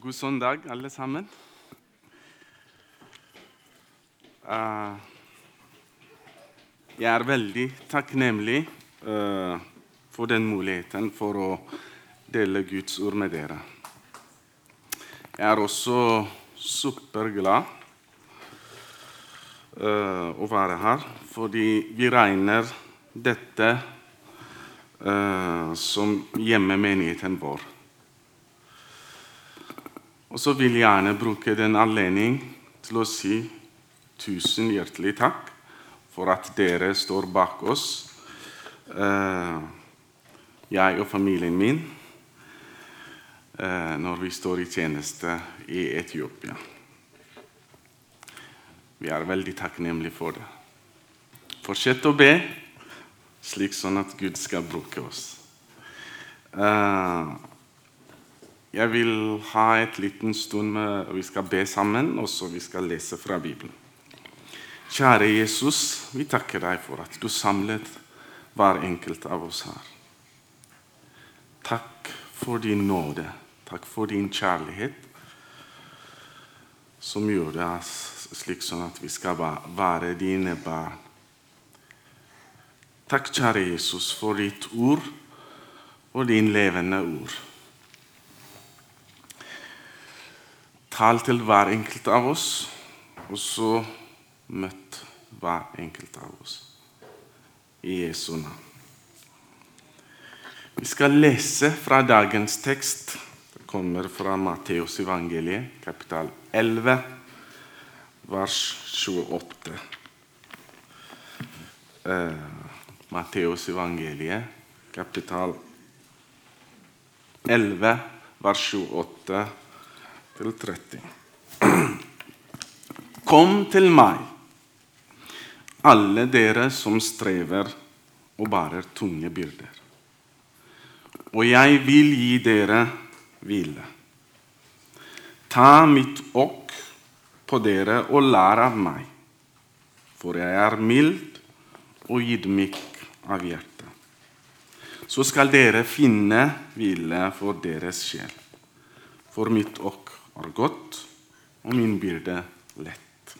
God søndag, alle sammen. Uh, jeg er veldig takknemlig uh, for den muligheten for å dele Guds ord med dere. Jeg er også superglad uh, å være her, fordi vi regner dette som hjemmemenigheten vår. Og så vil jeg gjerne bruke den anledning til å si tusen hjertelig takk for at dere står bak oss, uh, jeg og familien min, når vi står i tjeneste i Etiopia. Vi er veldig takknemlige for det. Fortsett å be, slik sånn at Gud skal bruke oss. Jeg vil ha et liten stund med, Vi skal be sammen, og så vi skal lese fra Bibelen. Kjære Jesus, vi takker deg for at du samlet hver enkelt av oss her. Takk for din nåde. Takk for din kjærlighet, som gjør det slik sånn at vi skal være dine barn. Takk, kjære Jesus, for ditt ord og din levende ord. Tal til hver enkelt av oss, og så møtt hver enkelt av oss. I Jesu navn. Vi skal lese fra dagens tekst. Det kommer fra Matteus evangeliet, kapital 11 vers 28. Uh, Matteus evangeliet, kapital 11, vers 28 til 30. Kom til meg, alle dere som strever og bærer tunge byrder. Og jeg vil gi dere hvile. Ta mitt åk på dere og lær av meg, for jeg er mild og ydmyk av hjerte. Så skal dere finne hvile for deres sjel. For mitt åk er godt, og min byrde lett.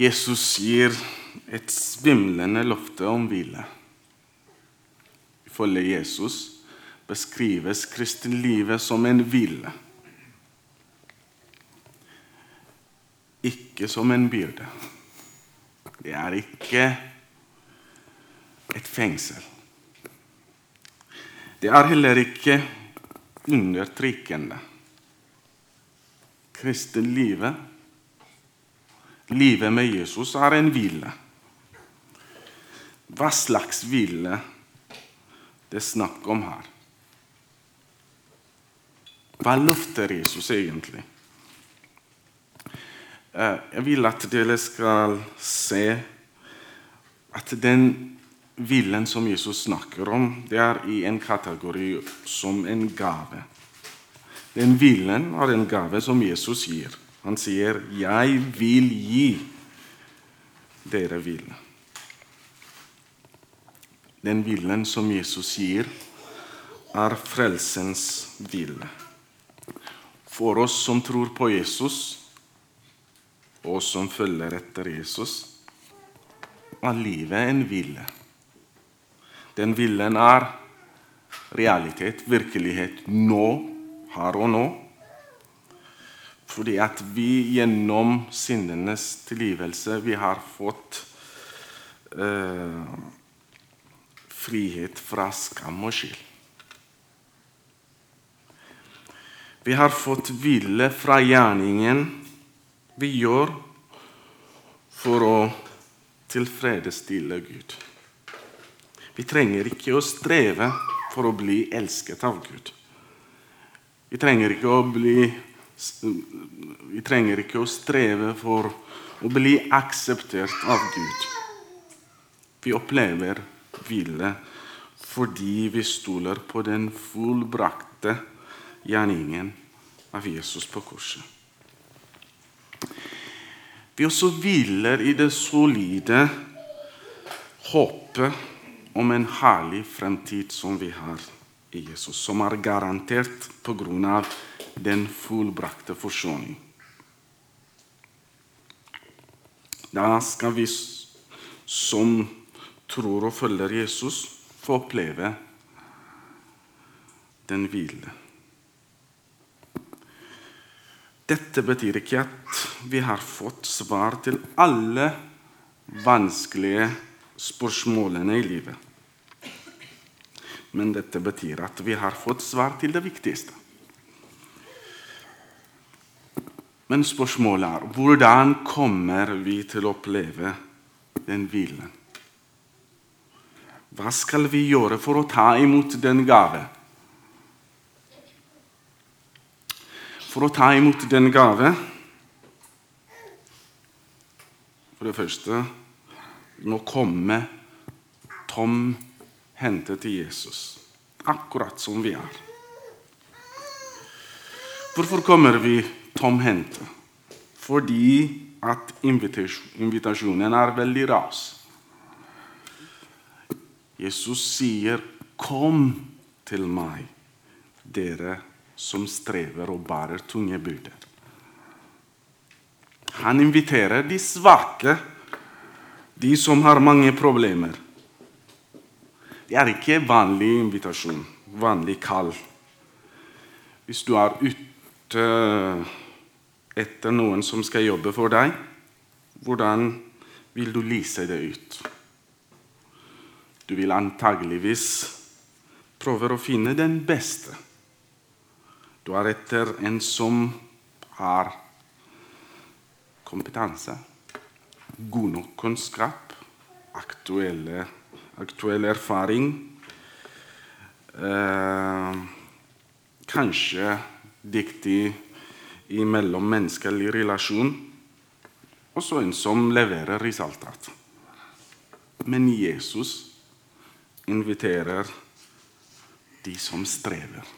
Jesus gir et svimlende løfte om hvile. Ifølge Jesus beskrives kristenlivet som en hvile. ikke som en byrde. Det er ikke et fengsel. Det er heller ikke undertrykkende. Kristenlivet, livet med Jesus, er en hvile. Hva slags hvile det er snakk om her? Hva løfter Jesus egentlig? Eh, jeg vil at dere skal se at den hvilen som Jesus snakker om, det er i en kategori som en gave. Den viljen er en gave som Jesus gir. Han sier, 'Jeg vil gi dere hvile'. Den viljen som Jesus gir, er frelsens vilje. For oss som tror på Jesus, og som følger etter Jesus, er livet en hvile. Den viljen er realitet, virkelighet, nå, her og nå. Fordi at vi gjennom sinnenes tilgivelse vi har fått eh, frihet fra skam og skyld. Vi har fått hvile fra gjerningen vi gjør for å tilfredsstille Gud. Vi trenger ikke å streve for å bli elsket av Gud. Vi trenger ikke å bli trenger ikke å streve for å bli akseptert av Gud. Vi opplever hvile fordi vi stoler på den fullbrakte gjerningen av Jesus på korset. Vi også hviler i det solide håpet om en herlig fremtid som vi har i Jesus, som er garantert pga. den fullbrakte forsoning. Da skal vi som tror og følger Jesus, få oppleve den hvile. Dette betyr ikke at vi har fått svar til alle vanskelige spørsmålene i livet. Men dette betyr at vi har fått svar til det viktigste. Men spørsmålet er hvordan kommer vi til å oppleve den hvilen? Hva skal vi gjøre for å ta imot den gave? For å ta imot den gave For det første nå komme tom hentet til Jesus, akkurat som vi er. Hvorfor kommer vi tomhendte? Fordi at invitasjonen er veldig ras. Jesus sier, 'Kom til meg, dere som strever og bærer tunge byrder'. Han inviterer de svake, de som har mange problemer. Det er ikke vanlig invitasjon, vanlig kall. Hvis du er ute etter noen som skal jobbe for deg, hvordan vil du lise det ut? Du vil antageligvis prøve å finne den beste. Du er etter en som har kompetanse, god nok kunnskap, aktuelle, aktuell erfaring. Eh, kanskje dyktig i mellommenneskelig relasjon, og så en som leverer resultat. Men Jesus inviterer de som strever.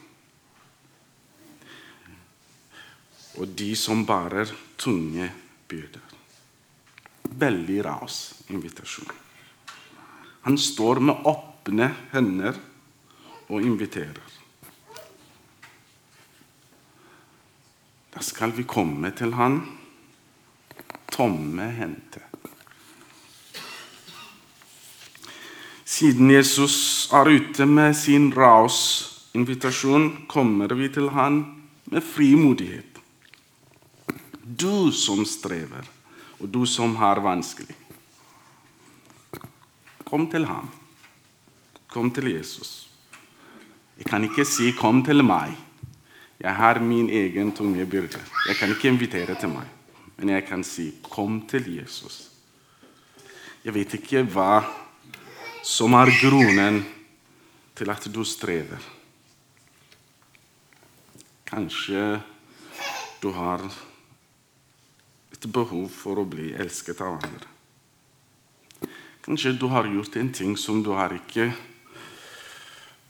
Og de som bærer tunge byrder. Veldig ras invitasjon. Han står med åpne hender og inviterer. Da skal vi komme til han tomme hendte. Siden Jesus er ute med sin raus-invitasjon, kommer vi til han med frimodighet. Du som strever, og du som har vanskelig. Kom til ham. Kom til Jesus. Jeg kan ikke si 'kom til meg'. Jeg har min egen tunge byrde. Jeg kan ikke invitere til meg, men jeg kan si 'kom til Jesus'. Jeg vet ikke hva som er grunnen til at du strever. Kanskje du har et behov for å bli elsket av andre. Kanskje du har gjort en ting som du er ikke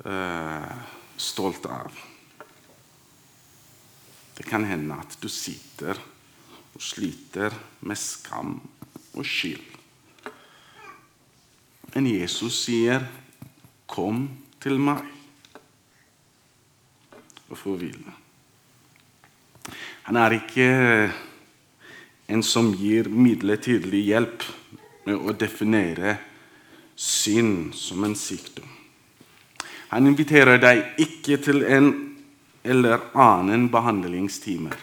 uh, stolt av. Det kan hende at du sitter og sliter med skam og skyld. Men Jesus sier, 'Kom til meg' og få hvile. Han er ikke en som gir midlertidig hjelp med å definere synd som en sykdom. Han inviterer deg ikke til en eller annen behandlingstimer.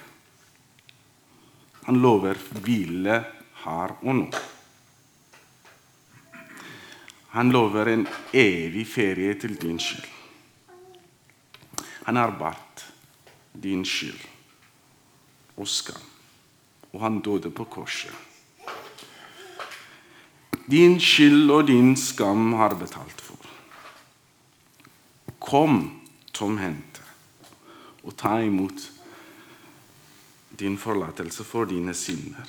Han lover hvile her og nå. Han lover en evig ferie til din skyld. Han har bart din skyld og skam, og han døde på korset. Din skyld og din skam har betalt for. Kom tomhendte og ta imot din forlatelse for dine synder.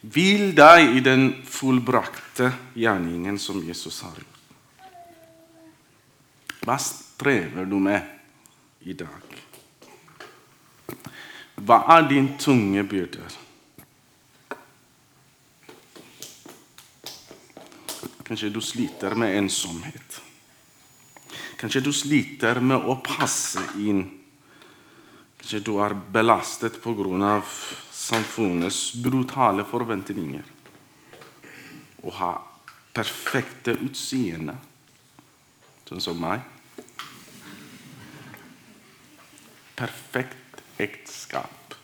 Hvil deg i den fullbrakte gjerningen som Jesus har gjort. Hva strever du med i dag? Hva er din tunge byrder? Kanskje du sliter med ensomhet. Kanskje du sliter med å passe inn. Kanskje du er belastet pga. samfunnets brutale forventninger. Å ha perfekte utseende, sånn som meg. Perfekt ekteskap.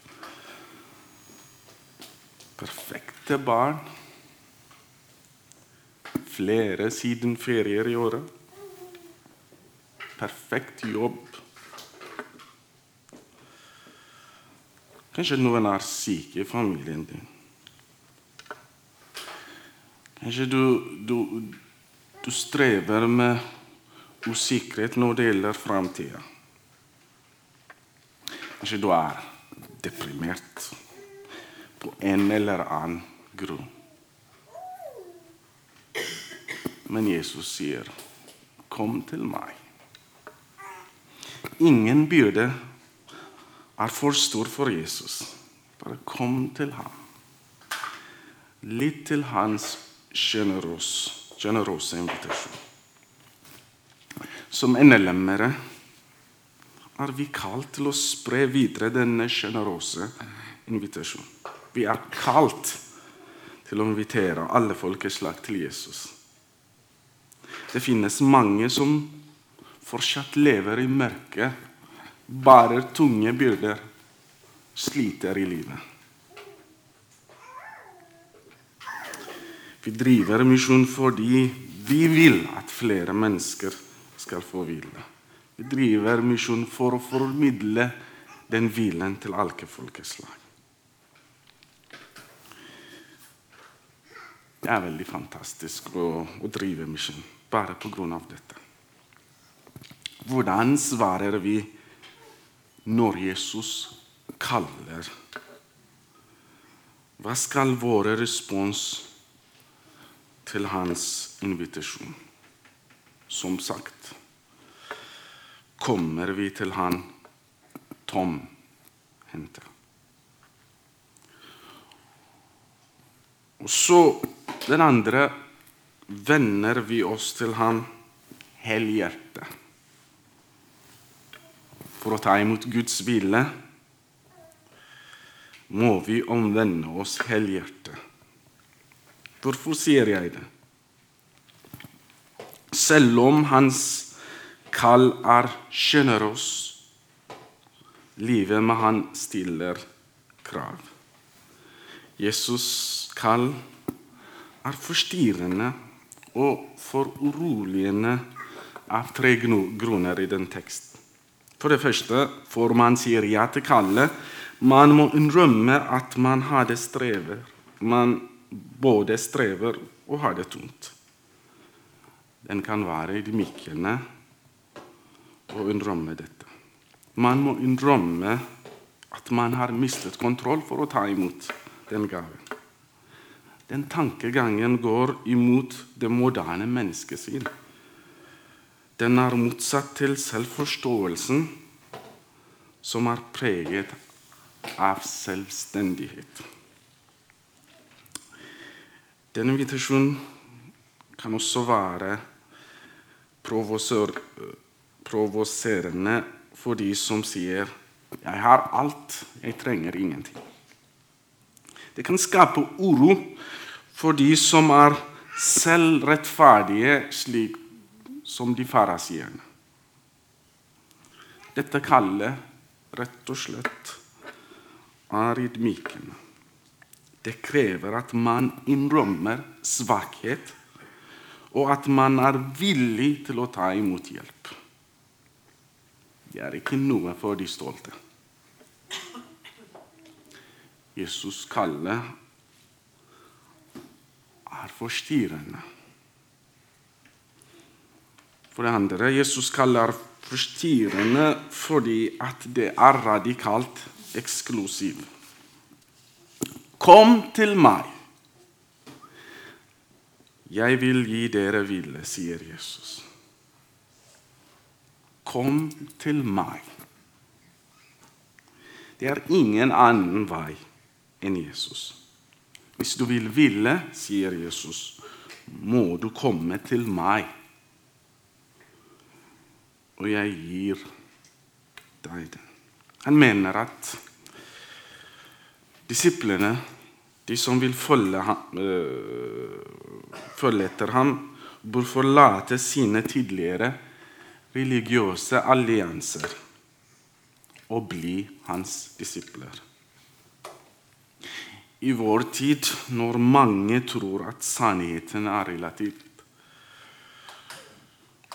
Perfekte barn. Flere siden ferier i året. Perfekt jobb. Kanskje noen er syke i familien din. Kanskje du, du, du strever med usikkerhet når det gjelder framtida. Kanskje du er deprimert på en eller annen grunn. Men Jesus sier, 'Kom til meg'. Ingen byrde er for stor for Jesus. Bare kom til ham. Litt til hans sjenerøse invitasjon. Som NLM-ere er vi kalt til å spre videre denne sjenerøse invitasjonen. Vi er kalt til å invitere alle folkeslag til Jesus. Det finnes mange som fortsatt lever i mørket bærer tunge byrder, sliter i livet. Vi driver misjon fordi vi vil at flere mennesker skal få hvile. Driver misjon for å formidle den hvilen til alle folkeslag. Det er veldig fantastisk å, å drive misjon bare pga. dette. Hvordan svarer vi når Jesus kaller. Hva skal vår respons til hans invitasjon? Som sagt kommer vi til han tomhendte. Og så den andre vender vi oss til han helhjertet for å ta imot Guds vilje, må vi omvende oss helhjertet. Hvorfor sier jeg det? Selv om hans kall er sjenerøs, livet med han stiller krav. Jesus' kall er forstyrrende og foruroligende av tre grunner i den teksten. For det første, for man sier ja til kallet. Man må innrømme at man hadde strever. Man både strever og har det tungt. Den kan være i de ydmykende å innrømme dette. Man må innrømme at man har mistet kontroll for å ta imot den gaven. Den tankegangen går imot det moderne menneskesyn. Den er motsatt til selvforståelsen, som er preget av selvstendighet. Denne invitasjonen kan også være provoserende for de som sier 'Jeg har alt, jeg trenger ingenting'. Det kan skape uro for de som er selvrettferdige, slik som de farasierne. Dette kallet rett og slett er. Det krever at man innrømmer svakhet, og at man er villig til å ta imot hjelp. Det er ikke noe for de stolte. Jesus kaller er forstyrrende. For det andre, Jesus kaller forstyrrende fordi at det er radikalt eksklusiv. Kom til meg. Jeg vil gi dere hvile, sier Jesus. Kom til meg. Det er ingen annen vei enn Jesus. Hvis du vil ville, sier Jesus, må du komme til meg. og jeg gir deg den. Han mener at disiplene, de som vil følge, ham, øh, følge etter ham, bør forlate sine tidligere religiøse allianser og bli hans disipler. I vår tid, når mange tror at sannheten er relativt,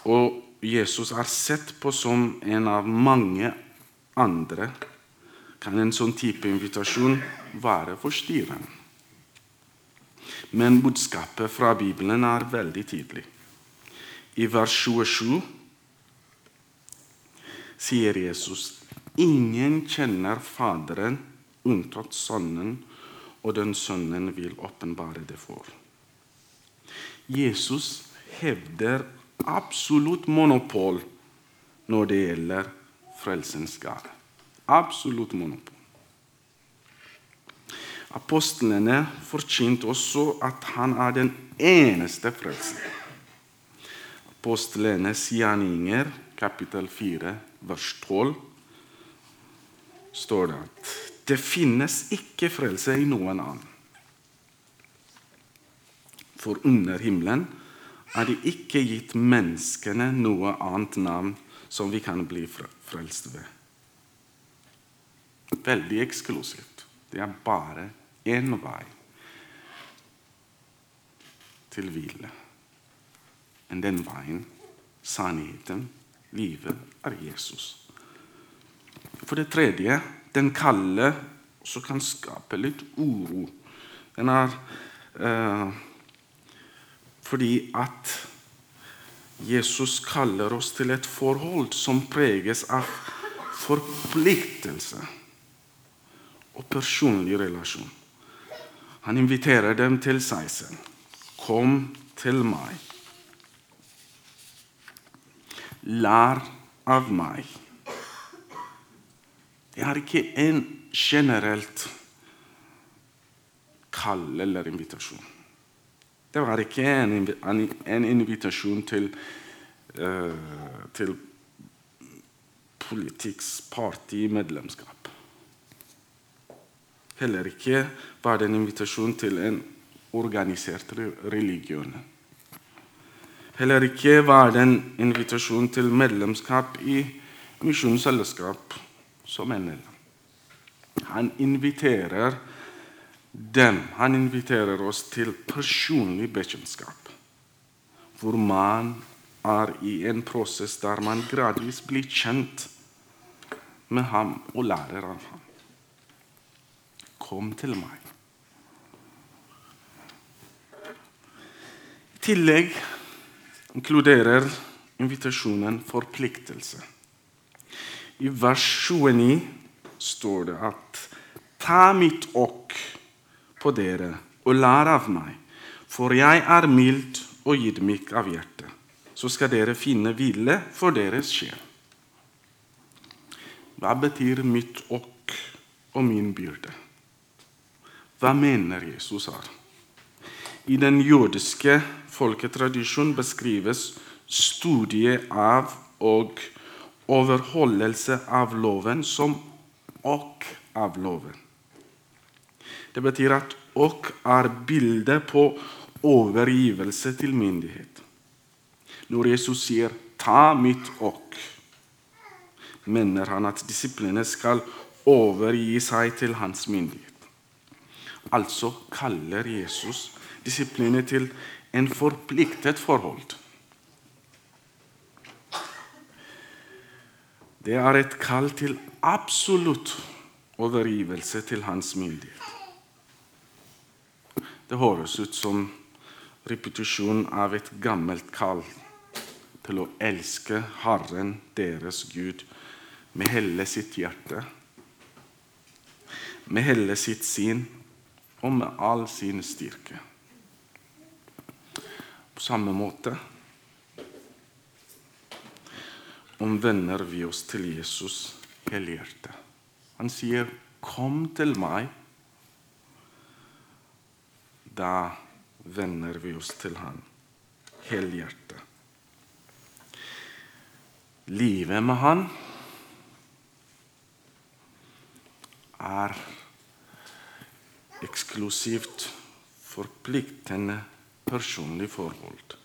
og Jesus er sett på som en av mange andre, kan en sånn type invitasjon være forstyrrende. Men budskapet fra Bibelen er veldig tydelig. I vers 27 sier Jesus ingen kjenner Faderen unntatt Sønnen, og den Sønnen vil åpenbare det for. Jesus hevder absolutt monopol når det gjelder frelsens gave. Absolutt monopol. Apostlene forkynte også at han er den eneste frelsen. Apostlenes gjerninger, kapittel 4, vers 12, står det at det finnes ikke frelse i noen annen. For under himmelen er det ikke gitt menneskene noe annet navn som vi kan bli frelst ved. Veldig eksklusivt. Det er bare én vei til hvile. Men den veien, sannheten, livet, er Jesus. For det tredje den kalde som kan skape litt uro. Den er eh, fordi at Jesus kaller oss til et forhold som preges av forpliktelse og personlig relasjon. Han inviterer dem til seg selv. Kom til meg. Lær av meg. Det er ikke en generelt kall eller invitasjon. Det var ikke en, invitasjon til, uh, til politikkspartimedlemskap. Heller ikke var det en invitasjon til en organisert religion. Heller ikke var det en invitasjon til medlemskap i misjonsselskap som en. Han inviterer dem, han inviterer oss til personlig bekjentskap, hvor man er i en prosess der man gradvis blir kjent med ham og lærer av ham. Kom til meg. I tillegg inkluderer invitasjonen forpliktelse. I vers 29 står det at Ta mitt åk på dere og lær av meg, for jeg er mild og ydmyk av hjerte. Så skal dere finne hvile for deres sjel. Hva betyr mitt åk og min byrde? Hva mener Jesus her? I den jødiske folketradisjonen beskrives studiet av og overholdelse av loven som 'og av loven. Det betyr at 'og' er bildet på overgivelse til myndighet. Når Jesus sier 'ta mitt og', mener han at disiplene skal overgi seg til hans myndighet. Altså kaller Jesus disiplene til en forpliktet forhold. Det er et kall til absolutt overgivelse til hans myndighet. Det høres ut som repetisjon av et gammelt kall til å elske Herren deres Gud med hele sitt hjerte, med hele sitt sinn og med all sin styrke. På samme måte omvender vi oss til Jesus helhjertet. Han sier, 'Kom til meg'. Da vender vi oss til han helhjertet. livet med Han er eksklusivt forpliktende personlig forhold.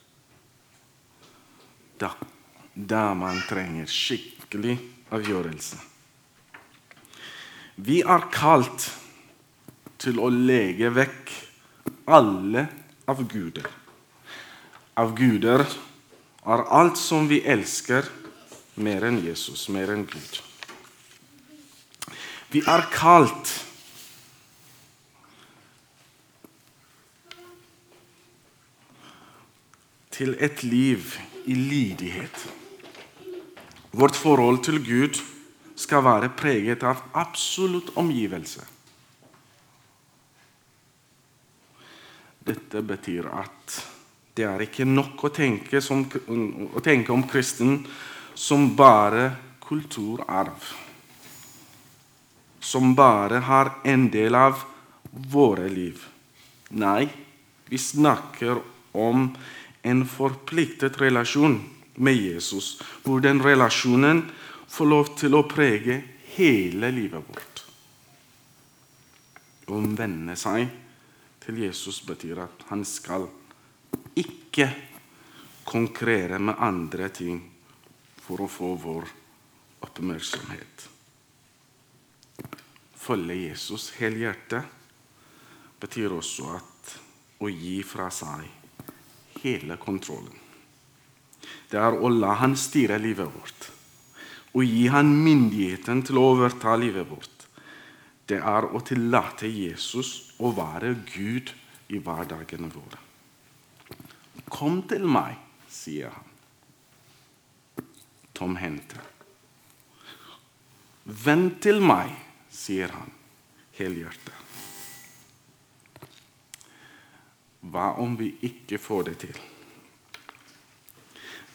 Da, da man trenger skikkelig avgjørelse. Vi er kalt til å legge vekk alle avguder. Avguder er alt som vi elsker mer enn Jesus, mer enn Gud. Vi er kalt til et liv i lydighet. Vårt forhold til Gud skal være preget av absolutt omgivelse. Dette betyr at det er ikke nok å tenke, som, å tenke om kristen som bare kulturarv. Som bare har en del av våre liv. Nei, vi snakker om en forpliktet relasjon med Jesus, hvor den relasjonen får lov til å prege hele livet vårt. Omvende seg til Jesus betyr at han skal ikke konkurrere med andre ting for å få vår oppmerksomhet. Følge Jesus helhjertet betyr også at å gi fra seg hele kontrollen. Det er å la han styre livet vårt. og gi han myndigheten til å overta livet vårt. Det er å tillate Jesus å være Gud i hverdagene våre. Kom til meg, sier han. Tomhendte. Vend til meg, sier han helhjertet. Hva om vi ikke får det til?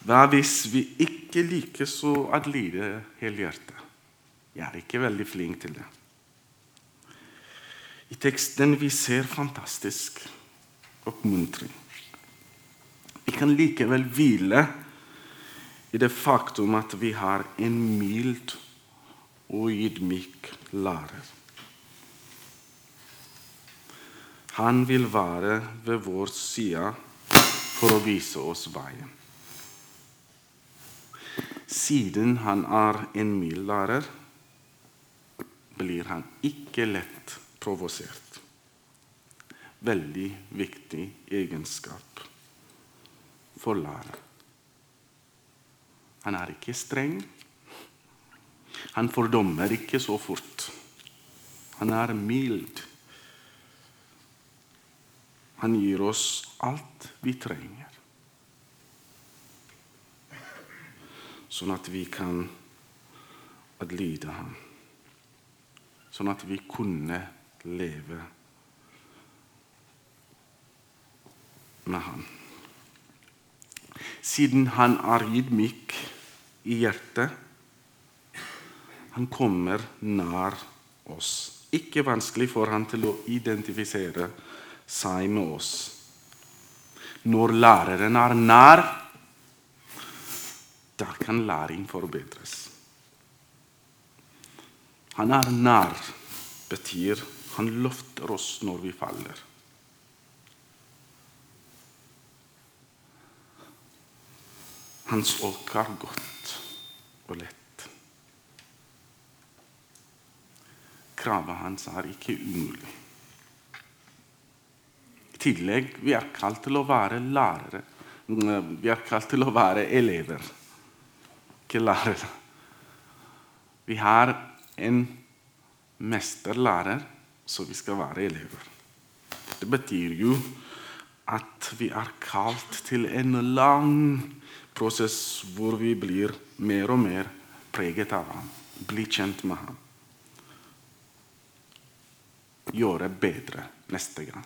Hva hvis vi ikke liker så at lide helhjertet? Jeg er ikke veldig flink til det. I teksten vi ser fantastisk oppmuntring. Vi kan likevel hvile i det faktum at vi har en mild og ydmyk lærer. Han vil være ved vår side for å vise oss veien. Siden han er en mild lærer, blir han ikke lett provosert. Veldig viktig egenskap for lærer. Han er ikke streng. Han fordommer ikke så fort. Han er mild. Han gir oss alt vi trenger. Sånn at vi kan adlyde ham. Sånn at vi kunne leve med ham. Siden han er ydmyk i hjertet, han kommer nær oss. Ikke vanskelig for han til å identifisere seg med oss. Når læreren er nær, da kan læring forbedres. Han er nær betyr han løfter oss når vi faller. Hans åk godt og lett. Kravet hans er ikke umulig tillegg vi er kalt til å være lærere. Vi er kalt til å være elever, ikke lærere. Vi har en mesterlærer, så vi skal være elever. Det betyr jo at vi er kalt til en lang prosess hvor vi blir mer og mer preget av ham, blir kjent med ham. Gjøre bedre neste gang.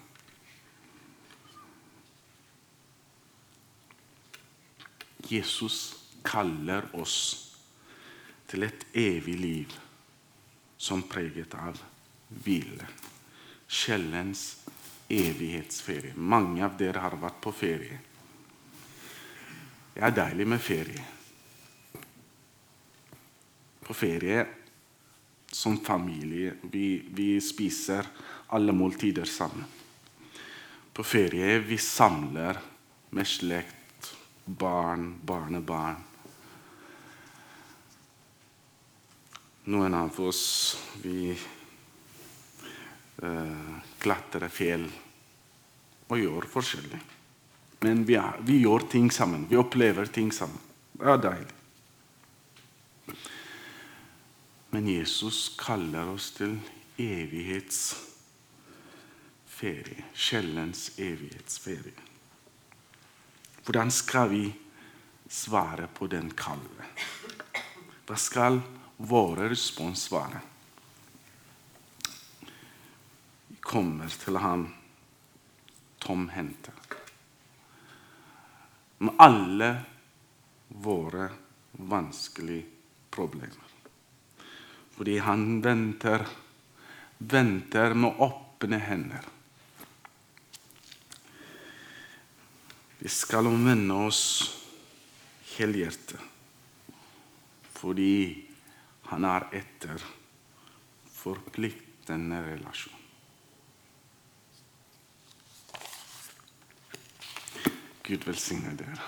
Jesus kaller oss til et evig liv som preget av hvile. Sjelens evighetsferie. Mange av dere har vært på ferie. Det er deilig med ferie. på ferie som familie. Vi, vi spiser alle måltider sammen. På ferie vi samler med slekt, barn, barnebarn. Noen av oss vi uh, klatrer fjell og gjør forskjellig. Men vi, er, vi, gjør ting sammen. Vi opplever ting sammen. Det er deilig. Men Jesus kaller oss til evighetsferie. Sjelens evighetsferie. Hvordan skal vi svare på den kallet? Hva skal våre respons være? Vi kommer til ham tomhendte. Med alle våre vanskelige problemer. Fordi han venter, venter med åpne hender. Vi skal omvende oss helhjertet fordi han er etter forpliktende relasjon. Gud velsigne dere.